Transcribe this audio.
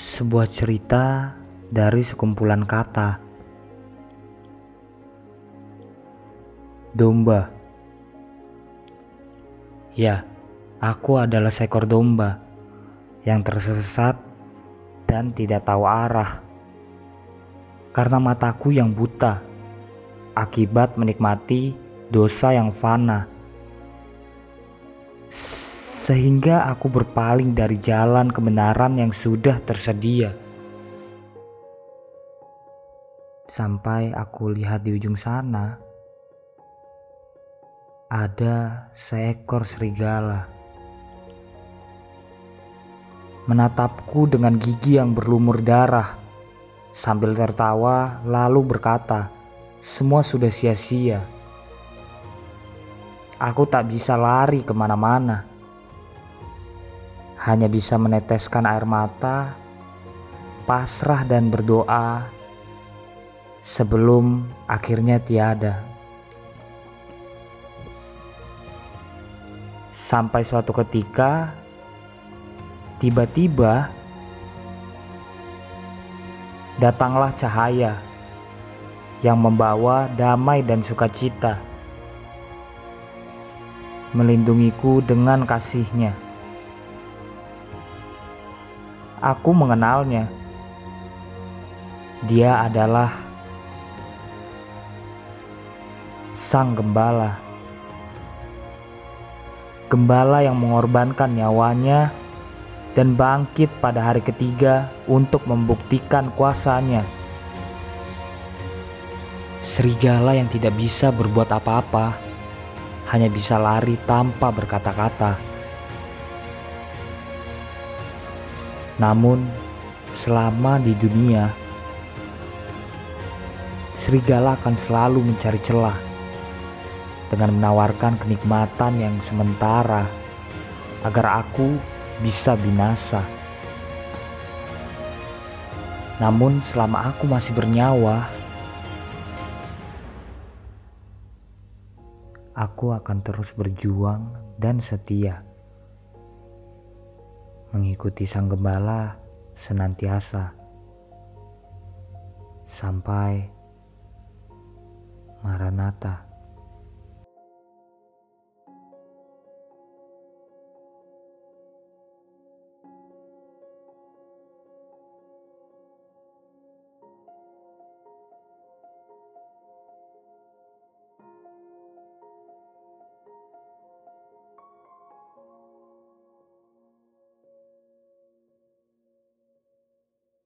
sebuah cerita dari sekumpulan kata. Domba. Ya, aku adalah seekor domba yang tersesat dan tidak tahu arah. Karena mataku yang buta akibat menikmati dosa yang fana. Sehingga aku berpaling dari jalan kebenaran yang sudah tersedia. Sampai aku lihat di ujung sana, ada seekor serigala. Menatapku dengan gigi yang berlumur darah, sambil tertawa lalu berkata, semua sudah sia-sia. Aku tak bisa lari ke mana-mana. Hanya bisa meneteskan air mata, pasrah dan berdoa sebelum akhirnya tiada. Sampai suatu ketika, tiba-tiba datanglah cahaya yang membawa damai dan sukacita, melindungiku dengan kasihnya. Aku mengenalnya. Dia adalah sang gembala. Gembala yang mengorbankan nyawanya dan bangkit pada hari ketiga untuk membuktikan kuasanya. Serigala yang tidak bisa berbuat apa-apa, hanya bisa lari tanpa berkata-kata. Namun, selama di dunia, serigala akan selalu mencari celah dengan menawarkan kenikmatan yang sementara agar aku bisa binasa. Namun, selama aku masih bernyawa, aku akan terus berjuang dan setia mengikuti sang gembala senantiasa sampai Maranatha.